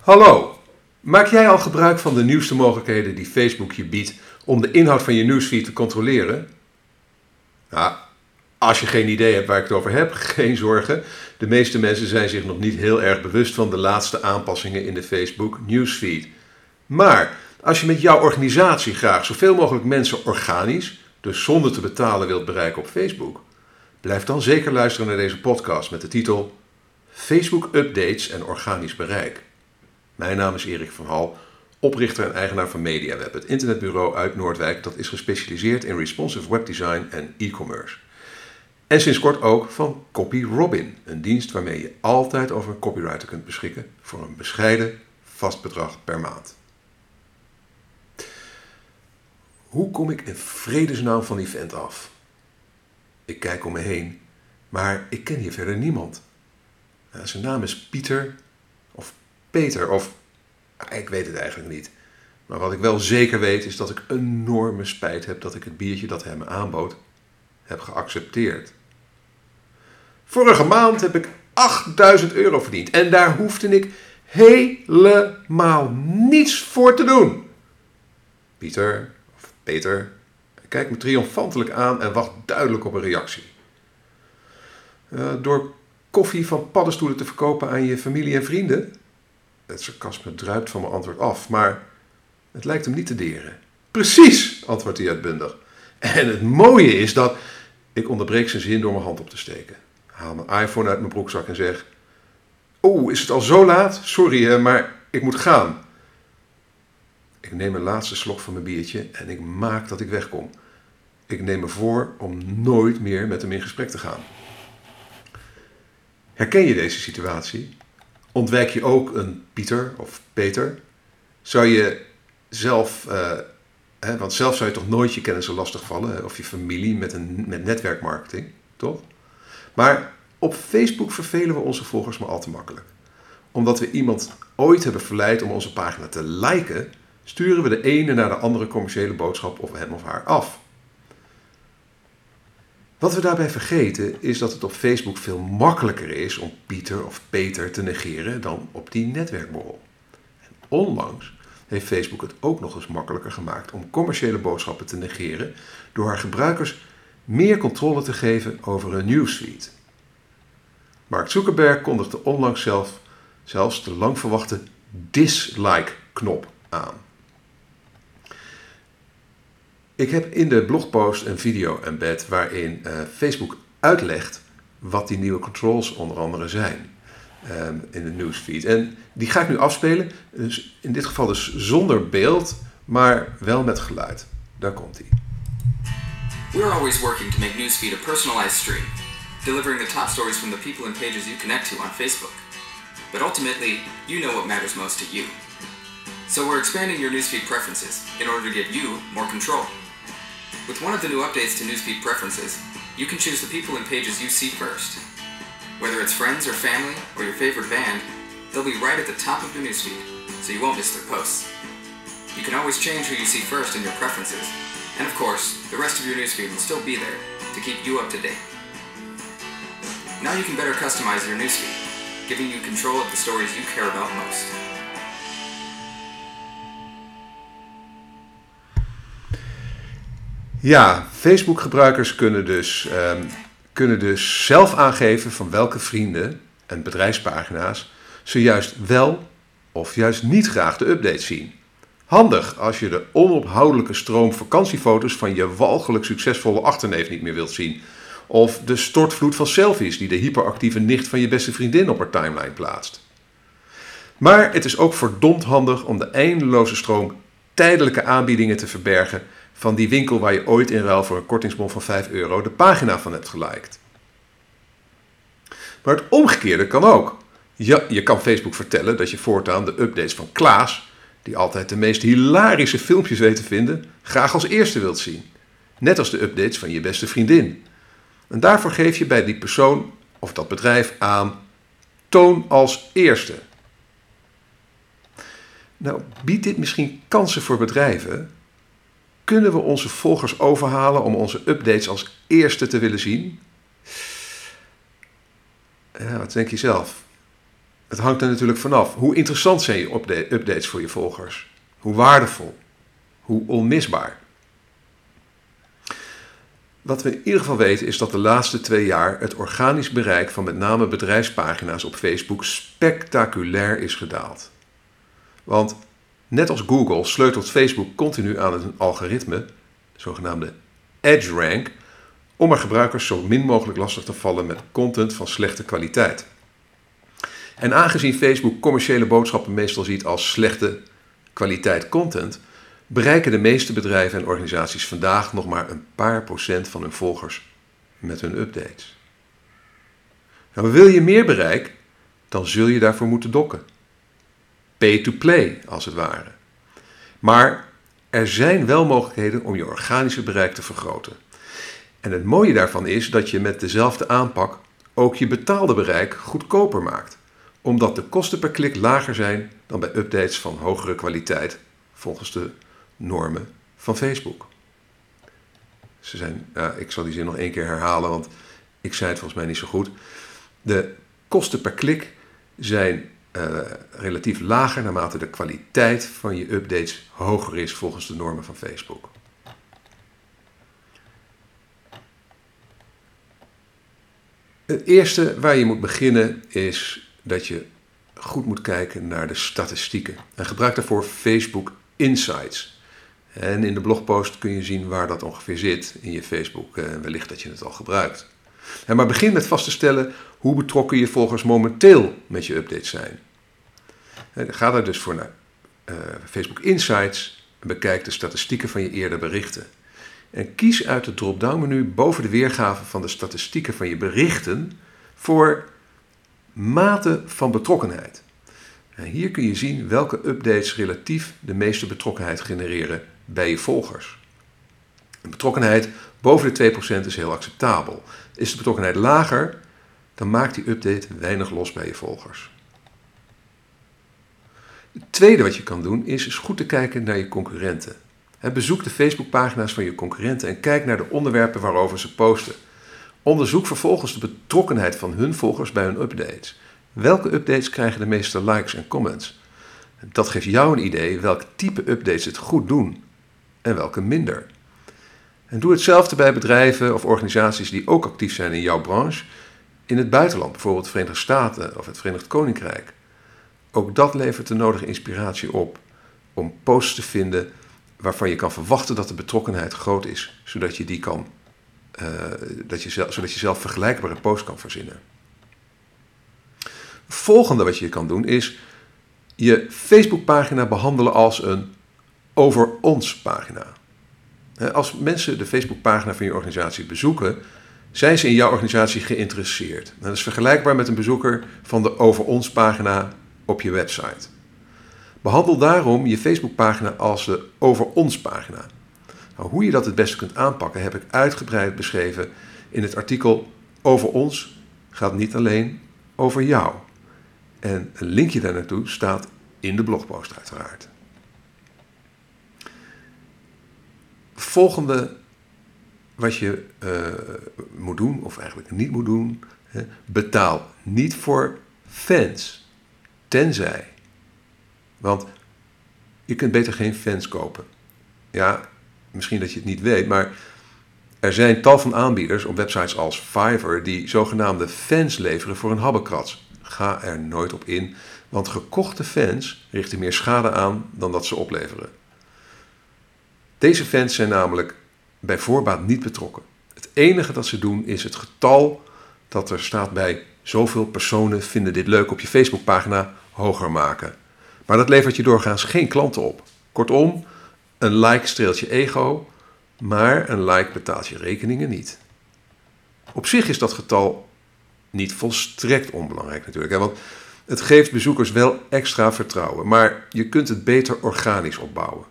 Hallo, maak jij al gebruik van de nieuwste mogelijkheden die Facebook je biedt om de inhoud van je newsfeed te controleren? Nou, als je geen idee hebt waar ik het over heb, geen zorgen. De meeste mensen zijn zich nog niet heel erg bewust van de laatste aanpassingen in de Facebook newsfeed. Maar als je met jouw organisatie graag zoveel mogelijk mensen organisch, dus zonder te betalen, wilt bereiken op Facebook, blijf dan zeker luisteren naar deze podcast met de titel Facebook Updates en Organisch Bereik. Mijn naam is Erik van Hal, oprichter en eigenaar van MediaWeb, het internetbureau uit Noordwijk dat is gespecialiseerd in responsive webdesign en e-commerce. En sinds kort ook van CopyRobin, een dienst waarmee je altijd over een copywriter kunt beschikken voor een bescheiden vast bedrag per maand. Hoe kom ik in vredesnaam van die vent af? Ik kijk om me heen, maar ik ken hier verder niemand. zijn naam is Pieter Peter of ik weet het eigenlijk niet. Maar wat ik wel zeker weet is dat ik enorme spijt heb dat ik het biertje dat hij me aanbood heb geaccepteerd. Vorige maand heb ik 8000 euro verdiend en daar hoefde ik helemaal niets voor te doen. Pieter, of Peter, kijkt me triomfantelijk aan en wacht duidelijk op een reactie. Uh, door koffie van paddenstoelen te verkopen aan je familie en vrienden? Het sarcasme druipt van mijn antwoord af, maar het lijkt hem niet te deren. Precies, antwoordt hij uitbundig. En het mooie is dat ik onderbreek zijn zin door mijn hand op te steken. Haal mijn iPhone uit mijn broekzak en zeg: Oh, is het al zo laat? Sorry, maar ik moet gaan. Ik neem een laatste slok van mijn biertje en ik maak dat ik wegkom. Ik neem me voor om nooit meer met hem in gesprek te gaan. Herken je deze situatie? Ontwijk je ook een Pieter of Peter? Zou je zelf, uh, hè, want zelf zou je toch nooit je kennissen lastigvallen, of je familie met, een, met netwerkmarketing, toch? Maar op Facebook vervelen we onze volgers maar al te makkelijk. Omdat we iemand ooit hebben verleid om onze pagina te liken, sturen we de ene naar de andere commerciële boodschap op hem of haar af. Wat we daarbij vergeten is dat het op Facebook veel makkelijker is om Pieter of Peter te negeren dan op die netwerkborrel. En onlangs heeft Facebook het ook nog eens makkelijker gemaakt om commerciële boodschappen te negeren door haar gebruikers meer controle te geven over hun newsfeed. Mark Zuckerberg kondigde onlangs zelf zelfs de lang verwachte dislike-knop aan. Ik heb in de blogpost een video embed waarin uh, Facebook uitlegt wat die nieuwe controls onder andere zijn um, in de newsfeed. En die ga ik nu afspelen, dus in dit geval dus zonder beeld, maar wel met geluid. Daar komt hij. We're always working to make newsfeed a personalized stream, delivering the top stories from the people and pages you connect to on Facebook. But ultimately, you know what matters most to you. So we're expanding your newsfeed preferences in order to give you more control. With one of the new updates to newsfeed preferences, you can choose the people and pages you see first. Whether it's friends or family or your favorite band, they'll be right at the top of your newsfeed, so you won't miss their posts. You can always change who you see first in your preferences, and of course, the rest of your newsfeed will still be there to keep you up to date. Now you can better customize your newsfeed, giving you control of the stories you care about most. Ja, Facebook-gebruikers kunnen dus, um, kunnen dus zelf aangeven van welke vrienden en bedrijfspagina's ze juist wel of juist niet graag de updates zien. Handig als je de onophoudelijke stroom vakantiefoto's van je walgelijk succesvolle achterneef niet meer wilt zien. Of de stortvloed van selfies die de hyperactieve nicht van je beste vriendin op haar timeline plaatst. Maar het is ook verdomd handig om de eindeloze stroom tijdelijke aanbiedingen te verbergen van die winkel waar je ooit in ruil voor een kortingsbon van 5 euro de pagina van hebt geliked. Maar het omgekeerde kan ook. Ja, je kan Facebook vertellen dat je voortaan de updates van Klaas, die altijd de meest hilarische filmpjes weet te vinden, graag als eerste wilt zien. Net als de updates van je beste vriendin. En daarvoor geef je bij die persoon of dat bedrijf aan toon als eerste. Nou, biedt dit misschien kansen voor bedrijven kunnen we onze volgers overhalen om onze updates als eerste te willen zien? Ja, wat denk je zelf? het hangt er natuurlijk vanaf. Hoe interessant zijn je updates voor je volgers? Hoe waardevol? Hoe onmisbaar? Wat we in ieder geval weten is dat de laatste twee jaar het organisch bereik van met name bedrijfspagina's op Facebook spectaculair is gedaald. Want net als Google sleutelt Facebook continu aan een algoritme, de zogenaamde EdgeRank, om er gebruikers zo min mogelijk lastig te vallen met content van slechte kwaliteit. En aangezien Facebook commerciële boodschappen meestal ziet als slechte kwaliteit content, bereiken de meeste bedrijven en organisaties vandaag nog maar een paar procent van hun volgers met hun updates. Nou, wil je meer bereik, dan zul je daarvoor moeten dokken. Pay to play, als het ware. Maar er zijn wel mogelijkheden om je organische bereik te vergroten. En het mooie daarvan is dat je met dezelfde aanpak ook je betaalde bereik goedkoper maakt, omdat de kosten per klik lager zijn dan bij updates van hogere kwaliteit volgens de normen van Facebook. Ze zijn, ik zal die zin nog één keer herhalen, want ik zei het volgens mij niet zo goed. De kosten per klik zijn uh, relatief lager naarmate de kwaliteit van je updates hoger is volgens de normen van Facebook. Het eerste waar je moet beginnen is dat je goed moet kijken naar de statistieken. En gebruik daarvoor Facebook Insights. En in de blogpost kun je zien waar dat ongeveer zit in je Facebook. Eh, wellicht dat je het al gebruikt. En maar begin met vast te stellen hoe betrokken je volgers momenteel met je updates zijn. Ga daar dus voor naar uh, Facebook Insights en bekijk de statistieken van je eerder berichten. En kies uit het drop-down menu boven de weergave van de statistieken van je berichten voor mate van betrokkenheid. En hier kun je zien welke updates relatief de meeste betrokkenheid genereren bij je volgers. Een betrokkenheid boven de 2% is heel acceptabel. Is de betrokkenheid lager, dan maakt die update weinig los bij je volgers. Het tweede wat je kan doen is, goed te kijken naar je concurrenten. Bezoek de Facebookpagina's van je concurrenten en kijk naar de onderwerpen waarover ze posten. Onderzoek vervolgens de betrokkenheid van hun volgers bij hun updates. Welke updates krijgen de meeste likes en comments? Dat geeft jou een idee welk type updates het goed doen en welke minder. En doe hetzelfde bij bedrijven of organisaties die ook actief zijn in jouw branche in het buitenland, bijvoorbeeld de Verenigde Staten of het Verenigd Koninkrijk. Ook dat levert de nodige inspiratie op om posts te vinden waarvan je kan verwachten dat de betrokkenheid groot is, zodat je, die kan, uh, dat je zelf, zodat je zelf vergelijkbare posts kan verzinnen. Het volgende wat je kan doen is je Facebookpagina behandelen als een over ons pagina. Als mensen de Facebookpagina van je organisatie bezoeken, zijn ze in jouw organisatie geïnteresseerd. Dat is vergelijkbaar met een bezoeker van de over ons pagina op je website. Behandel daarom je Facebookpagina als de Over ons pagina. Nou, hoe je dat het beste kunt aanpakken heb ik uitgebreid beschreven in het artikel Over ons gaat niet alleen over jou. En een linkje daar naartoe staat in de blogpost uiteraard. Volgende wat je uh, moet doen, of eigenlijk niet moet doen, hè, betaal niet voor fans. Tenzij want je kunt beter geen fans kopen. Ja, misschien dat je het niet weet, maar er zijn tal van aanbieders op websites als Fiverr die zogenaamde fans leveren voor een habbekrats. Ga er nooit op in, want gekochte fans richten meer schade aan dan dat ze opleveren. Deze fans zijn namelijk bij voorbaat niet betrokken. Het enige dat ze doen is het getal dat er staat bij zoveel personen vinden dit leuk op je Facebookpagina hoger maken. Maar dat levert je doorgaans geen klanten op. Kortom, een like streelt je ego, maar een like betaalt je rekeningen niet. Op zich is dat getal niet volstrekt onbelangrijk natuurlijk. Hè? Want het geeft bezoekers wel extra vertrouwen. Maar je kunt het beter organisch opbouwen.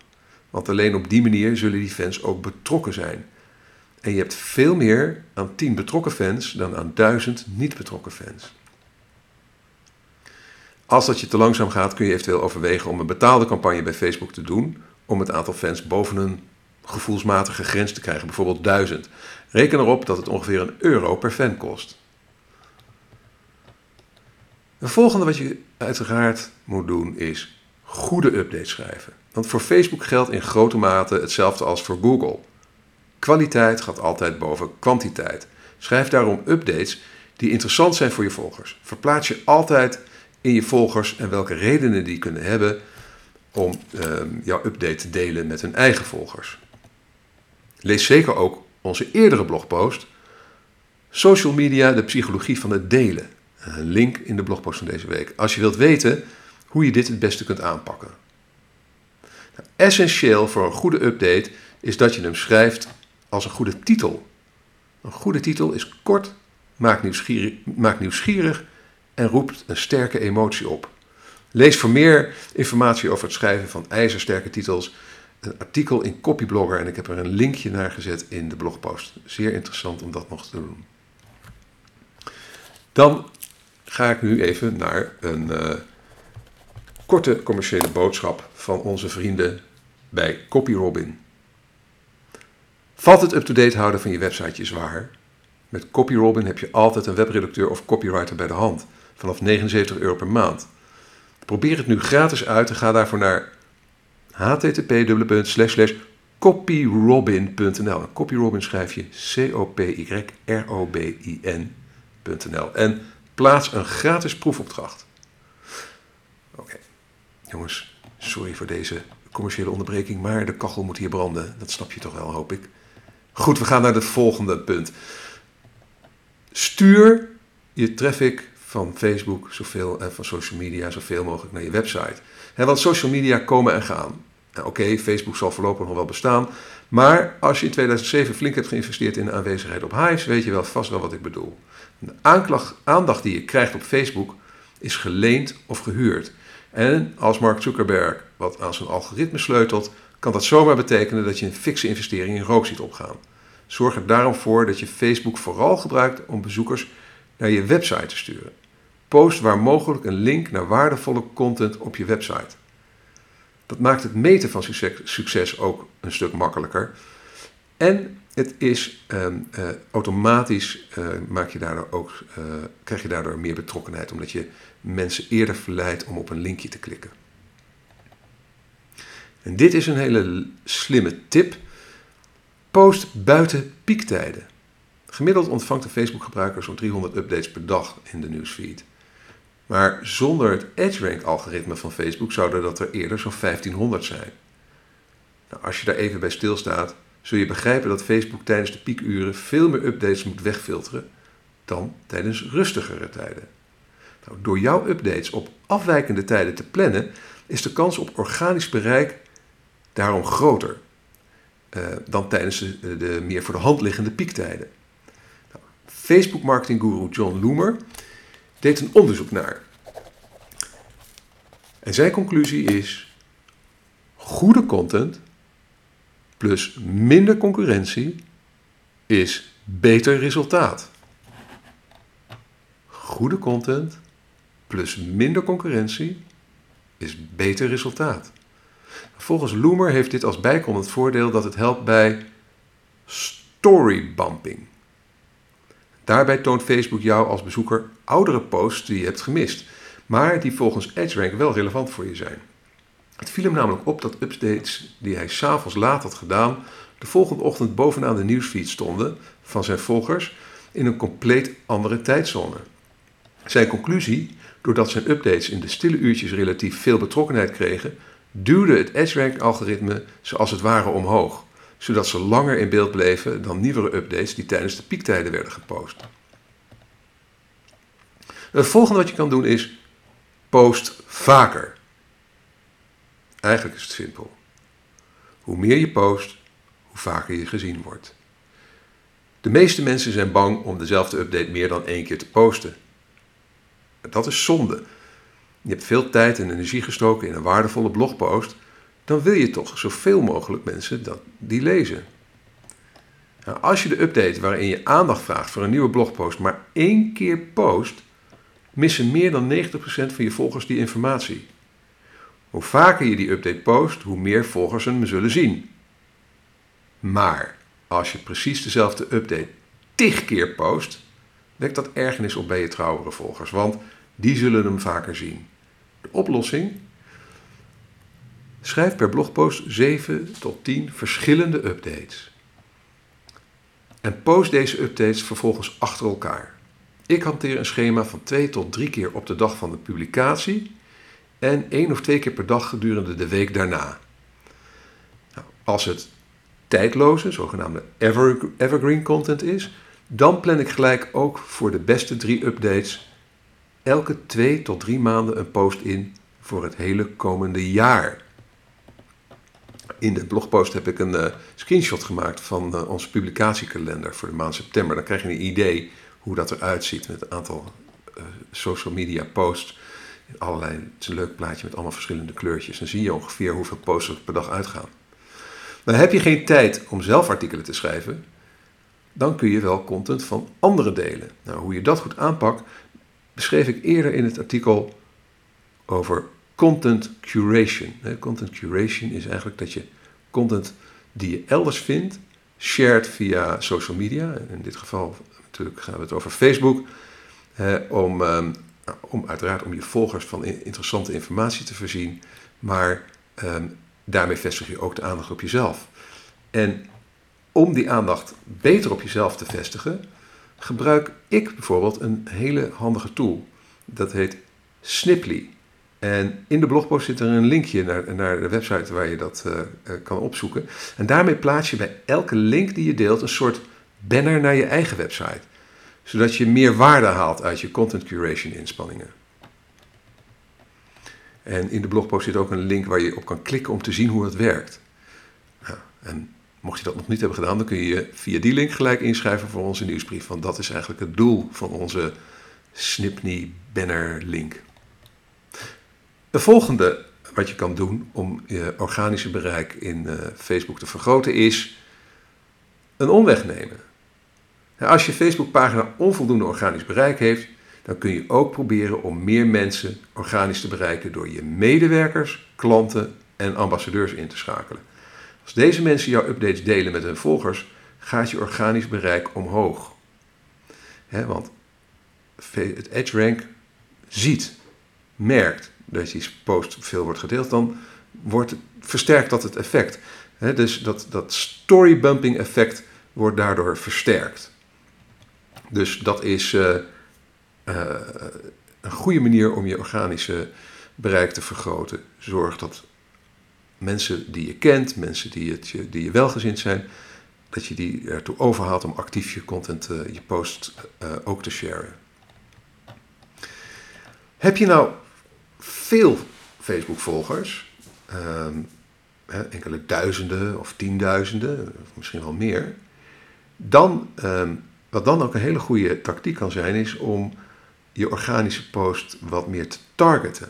Want alleen op die manier zullen die fans ook betrokken zijn. En je hebt veel meer aan 10 betrokken fans dan aan 1000 niet betrokken fans. Als dat je te langzaam gaat, kun je eventueel overwegen om een betaalde campagne bij Facebook te doen om het aantal fans boven een gevoelsmatige grens te krijgen, bijvoorbeeld 1000. Reken erop dat het ongeveer een euro per fan kost. Het volgende wat je uiteraard moet doen is goede updates schrijven. Want voor Facebook geldt in grote mate hetzelfde als voor Google. Kwaliteit gaat altijd boven kwantiteit. Schrijf daarom updates die interessant zijn voor je volgers. Verplaats je altijd in je volgers en welke redenen die kunnen hebben om ehm, jouw update te delen met hun eigen volgers. Lees zeker ook onze eerdere blogpost Social media, de psychologie van het delen. Een link in de blogpost van deze week. Als je wilt weten hoe je dit het beste kunt aanpakken. Essentieel voor een goede update is dat je hem schrijft als een goede titel. Een goede titel is kort, maakt nieuwsgierig, maakt nieuwsgierig en roept een sterke emotie op. Lees voor meer informatie over het schrijven van ijzersterke titels een artikel in Copyblogger en ik heb er een linkje naar gezet in de blogpost. Zeer interessant om dat nog te doen. Dan ga ik nu even naar een uh, korte commerciële boodschap van onze vrienden bij CopyRobin. Valt het up-to-date houden van je website zwaar? Met CopyRobin heb je altijd een webredacteur of copywriter bij de hand, vanaf 79 euro per maand. Probeer het nu gratis uit en ga daarvoor naar http://copyrobin.nl. Copyrobin schrijf je C-O-P-Y-R-O-B-I-N.nl. En plaats een gratis proefopdracht. Jongens, sorry voor deze commerciële onderbreking, maar de kachel moet hier branden. Dat snap je toch wel, hoop ik. Goed, we gaan naar het volgende punt. Stuur je traffic van Facebook zoveel, en van social media zoveel mogelijk naar je website. want social media komen en gaan. Nou, Oké, Facebook zal voorlopig nog wel bestaan. Maar als je in 2007 flink hebt geïnvesteerd in de aanwezigheid op Hives, weet je wel vast wel wat ik bedoel. De aandacht die je krijgt op Facebook is geleend of gehuurd. En als Mark Zuckerberg wat aan zijn algoritme sleutelt, kan dat zomaar betekenen dat je een fikse investering in rook ziet opgaan. Zorg er daarom voor dat je Facebook vooral gebruikt om bezoekers naar je website te sturen. Post waar mogelijk een link naar waardevolle content op je website. Dat maakt het meten van succes, ook een stuk makkelijker. En het is ehm, eh, automatisch uh, maak je daardoor ook, uh, krijg je daardoor meer betrokkenheid, omdat je mensen eerder verleidt om op een linkje te klikken. En dit is een hele slimme tip. Post buiten piektijden. Gemiddeld ontvangt een Facebook-gebruiker zo'n 300 updates per dag in de newsfeed. Maar zonder het EdgeRank-algoritme van Facebook zouden dat er eerder zo'n 1500 zijn. Nou, als je daar even bij stilstaat, zul je begrijpen dat Facebook tijdens de piekuren veel meer updates moet wegfilteren dan tijdens rustigere tijden. Door jouw updates op afwijkende tijden te plannen, is de kans op organisch bereik daarom groter uh, dan tijdens de, de, meer voor de hand liggende piektijden. Nou, Facebook marketing guru John Loomer deed een onderzoek naar. En zijn conclusie is: goede content plus minder concurrentie is beter resultaat. Goede content plus minder concurrentie is beter resultaat. Volgens Loomer heeft dit als bijkomend voordeel dat het helpt bij storybumping. Daarbij toont Facebook jou als bezoeker oudere posts die je hebt gemist, maar die volgens EdgeRank wel relevant voor je zijn. Het viel hem namelijk op dat updates die hij s'avonds laat had gedaan, de volgende ochtend bovenaan de nieuwsfeed stonden van zijn volgers in een compleet andere tijdzone. Zijn conclusie, doordat zijn updates in de stille uurtjes relatief veel betrokkenheid kregen, duwde het EdgeRank-algoritme ze als het ware omhoog, zodat ze langer in beeld bleven dan nieuwere updates die tijdens de piektijden werden gepost. Het volgende wat je kan doen is post vaker. Eigenlijk is het simpel. Hoe meer je post, hoe vaker je gezien wordt. De meeste mensen zijn bang om dezelfde update meer dan één keer te posten. Dat is zonde. Je hebt veel tijd en energie gestoken in een waardevolle blogpost, dan wil je toch zoveel mogelijk mensen dat die lezen. Nou, als je de update waarin je aandacht vraagt voor een nieuwe blogpost maar één keer post, missen meer dan 90% van je volgers die informatie. Hoe vaker je die update post, hoe meer volgers hem zullen zien. Maar als je precies dezelfde update tig keer post, wekt dat ergernis op bij je trouwere volgers, want die zullen hem vaker zien. oplossing? Schrijf per blogpost 7 tot 10 verschillende updates. En post deze updates vervolgens achter elkaar. Ik hanteer een schema van 2 tot 3 keer op de dag van de publicatie en 1 of 2 keer per dag gedurende de week daarna. Nou, als het tijdloze, zogenaamde ever, evergreen content is, dan plan ik gelijk ook voor de beste drie updates elke 2 tot 3 maanden een post in voor het hele komende jaar. In de blogpost heb ik een uh, screenshot gemaakt van uh, onze publicatiekalender voor de maand september. Dan krijg je een idee hoe dat eruit ziet met een aantal uh, social media posts. Allerlei, het is een leuk plaatje met allemaal verschillende kleurtjes. Dan zie je ongeveer hoeveel posts er per dag uitgaan. Maar heb je geen tijd om zelf artikelen te schrijven, dan kun je wel content van anderen delen. Nou, hoe je dat goed aanpakt, beschreef ik eerder in het artikel over content curation. Content curation is eigenlijk dat je content die je elders vindt, shared via social media. In dit geval natuurlijk gaan we het over Facebook. om, ehm, om uiteraard om je volgers van interessante informatie te voorzien. Maar ehm, daarmee vestig je ook de aandacht op jezelf. En om die aandacht beter op jezelf te vestigen, gebruik ik bijvoorbeeld een hele handige tool. Dat heet Sniply. En in de blogpost zit er een linkje naar, naar de website waar je dat uh, kan opzoeken. En daarmee plaats je bij elke link die je deelt een soort banner naar je eigen website. Zodat je meer waarde haalt uit je content curation inspanningen. En in de blogpost zit ook een link waar je op kan klikken om te zien hoe het werkt. En mocht je dat nog niet hebben gedaan, dan kun je je via die link gelijk inschrijven voor onze nieuwsbrief. Want dat is eigenlijk het doel van onze Snipney banner link. De volgende wat je kan doen om je organische bereik in uh, Facebook te vergroten is een omweg nemen. als je Facebookpagina onvoldoende organisch bereik heeft, dan kun je ook proberen om meer mensen organisch te bereiken door je medewerkers, klanten en ambassadeurs in te schakelen. Als deze mensen jouw updates delen met hun volgers, gaat je organisch bereik omhoog. want het EdgeRank ziet, merkt dat die post veel wordt gedeeld, dan wordt, versterkt dat het effect. dus dat, dat storybumping effect wordt daardoor versterkt. Dus dat is uh, uh, een goede manier om je organische bereik te vergroten. Zorg dat mensen die je kent, mensen die, het, die je welgezind zijn, dat je die ertoe overhaalt om actief je content, uh, je post ook te sharen. Heb je nou veel Facebook-volgers, ehm, enkele duizenden of tienduizenden, of misschien wel meer, dan, ehm, wat dan ook een hele goede tactiek kan zijn, is om je organische post wat meer te targeten.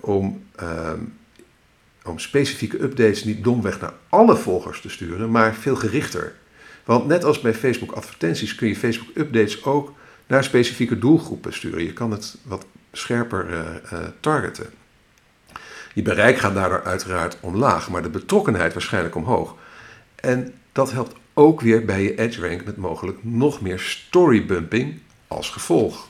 Om, ehm, om specifieke updates niet domweg naar alle volgers te sturen, maar veel gerichter. Want net als bij Facebook advertenties kun je Facebook updates ook naar specifieke doelgroepen sturen. Je kan het wat scherper uh, targeten. Je bereik gaat daardoor uiteraard omlaag, maar de betrokkenheid waarschijnlijk omhoog. En dat helpt ook weer bij je edge rank met mogelijk nog meer storybumping als gevolg.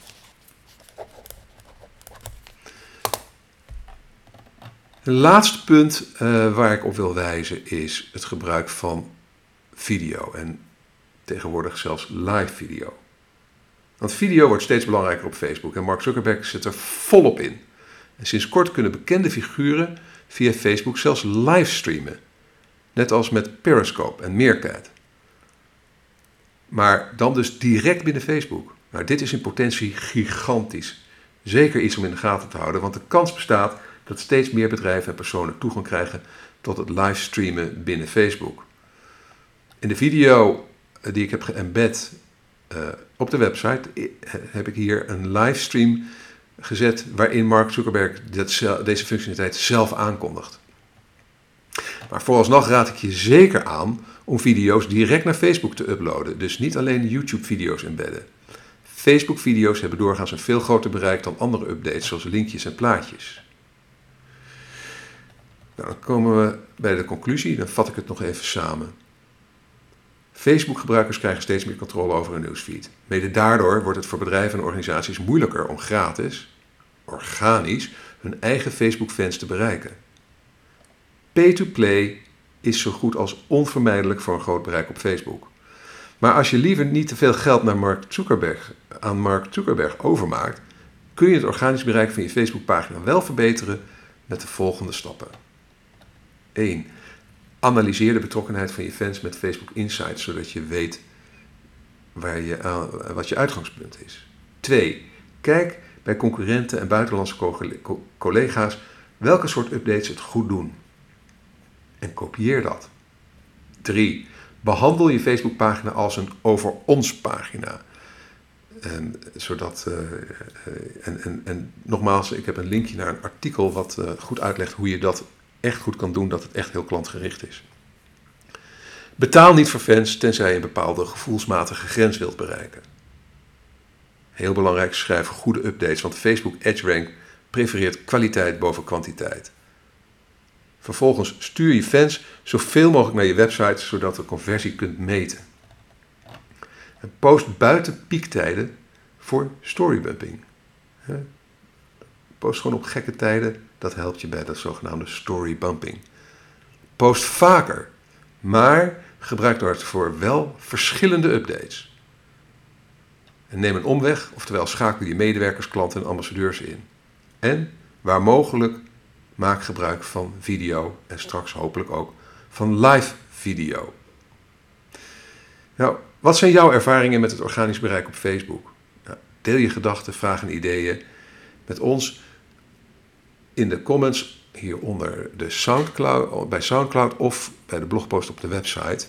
Het laatste punt uh, waar ik op wil wijzen is het gebruik van video en tegenwoordig zelfs live video. Want video wordt steeds belangrijker op Facebook en Mark Zuckerberg zit er volop in. En sinds kort kunnen bekende figuren via Facebook zelfs livestreamen. Net als met Periscope en Meerkat. Maar dan dus direct binnen Facebook. Nou, dit is in potentie gigantisch. Zeker iets om in de gaten te houden, want de kans bestaat dat steeds meer bedrijven en personen toegang krijgen tot het livestreamen binnen Facebook. In de video eh, die ik heb geëmbed uh, op de website heb ik hier een livestream gezet waarin Mark Zuckerberg deze functionaliteit zelf aankondigt. Maar vooralsnog raad ik je zeker aan om video's direct naar Facebook te uploaden, dus niet alleen YouTube-video's embedden. Facebook-video's hebben doorgaans een veel groter bereik dan andere updates, zoals linkjes en plaatjes. Nou, dan komen we bij de conclusie, dan vat ik het nog even samen. Facebook-gebruikers krijgen steeds meer controle over hun nieuwsfeed. Mede daardoor wordt het voor bedrijven en organisaties moeilijker om gratis organisch hun eigen Facebook-fans te bereiken. Pay-to-play is zo goed als onvermijdelijk voor een groot bereik op Facebook. Maar als je liever niet te veel geld naar Mark Zuckerberg, aan Mark Zuckerberg overmaakt, kun je het organisch bereik van je Facebookpagina wel verbeteren met de volgende stappen. 1. Analyseer de betrokkenheid van je fans met Facebook Insights, zodat je weet waar je, wat je uitgangspunt is. 2. Kijk bij concurrenten en buitenlandse collega's welke soort updates het goed doen. En kopieer dat. 3. Behandel je Facebookpagina als een over ons pagina. En, zodat, uh, en, en, en nogmaals, ik heb een linkje naar een artikel wat uh, goed uitlegt hoe je dat echt goed kan doen, dat het echt heel klantgericht is. Betaal niet voor fans tenzij je een bepaalde gevoelsmatige grens wilt bereiken. Heel belangrijk, schrijf goede updates, want Facebook EdgeRank prefereert kwaliteit boven kwantiteit. Vervolgens stuur je fans zoveel mogelijk naar je website, zodat de conversie kunt meten. En post buiten piektijden voor storybumping. Post gewoon op gekke tijden, dat helpt je bij dat zogenaamde storybumping. Post vaker, maar gebruik daarvoor wel verschillende updates. En neem een omweg, oftewel schakel je medewerkers, klanten en ambassadeurs in. En, waar mogelijk, maak gebruik van video en straks hopelijk ook van live video. Nou, wat zijn jouw ervaringen met het organisch bereik op Facebook? Nou, deel je gedachten, vragen en ideeën met ons in de comments hieronder de Soundcloud, bij Soundcloud of bij de blogpost op de website.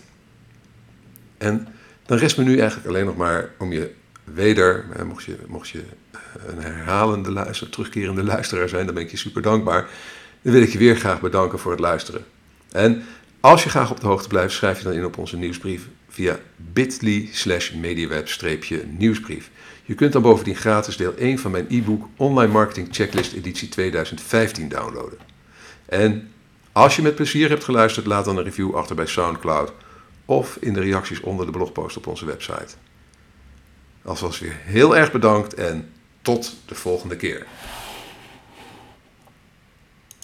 En dan rest me nu eigenlijk alleen nog maar om je weder, mocht je, mocht je eh, een herhalende luister, terugkerende luisteraar zijn, dan ben ik je super dankbaar. Dan wil ik je weer graag bedanken voor het luisteren. En als je graag op de hoogte blijft, schrijf je dan in op onze nieuwsbrief via bit.ly slash mediaweb-nieuwsbrief. Je kunt dan bovendien gratis deel 1 van mijn e-book Online Marketing Checklist editie 2015 downloaden. En als je met plezier hebt geluisterd, laat dan een review achter bij SoundCloud of in de reacties onder de blogpost op onze website. Alvast weer heel erg bedankt en tot de volgende keer.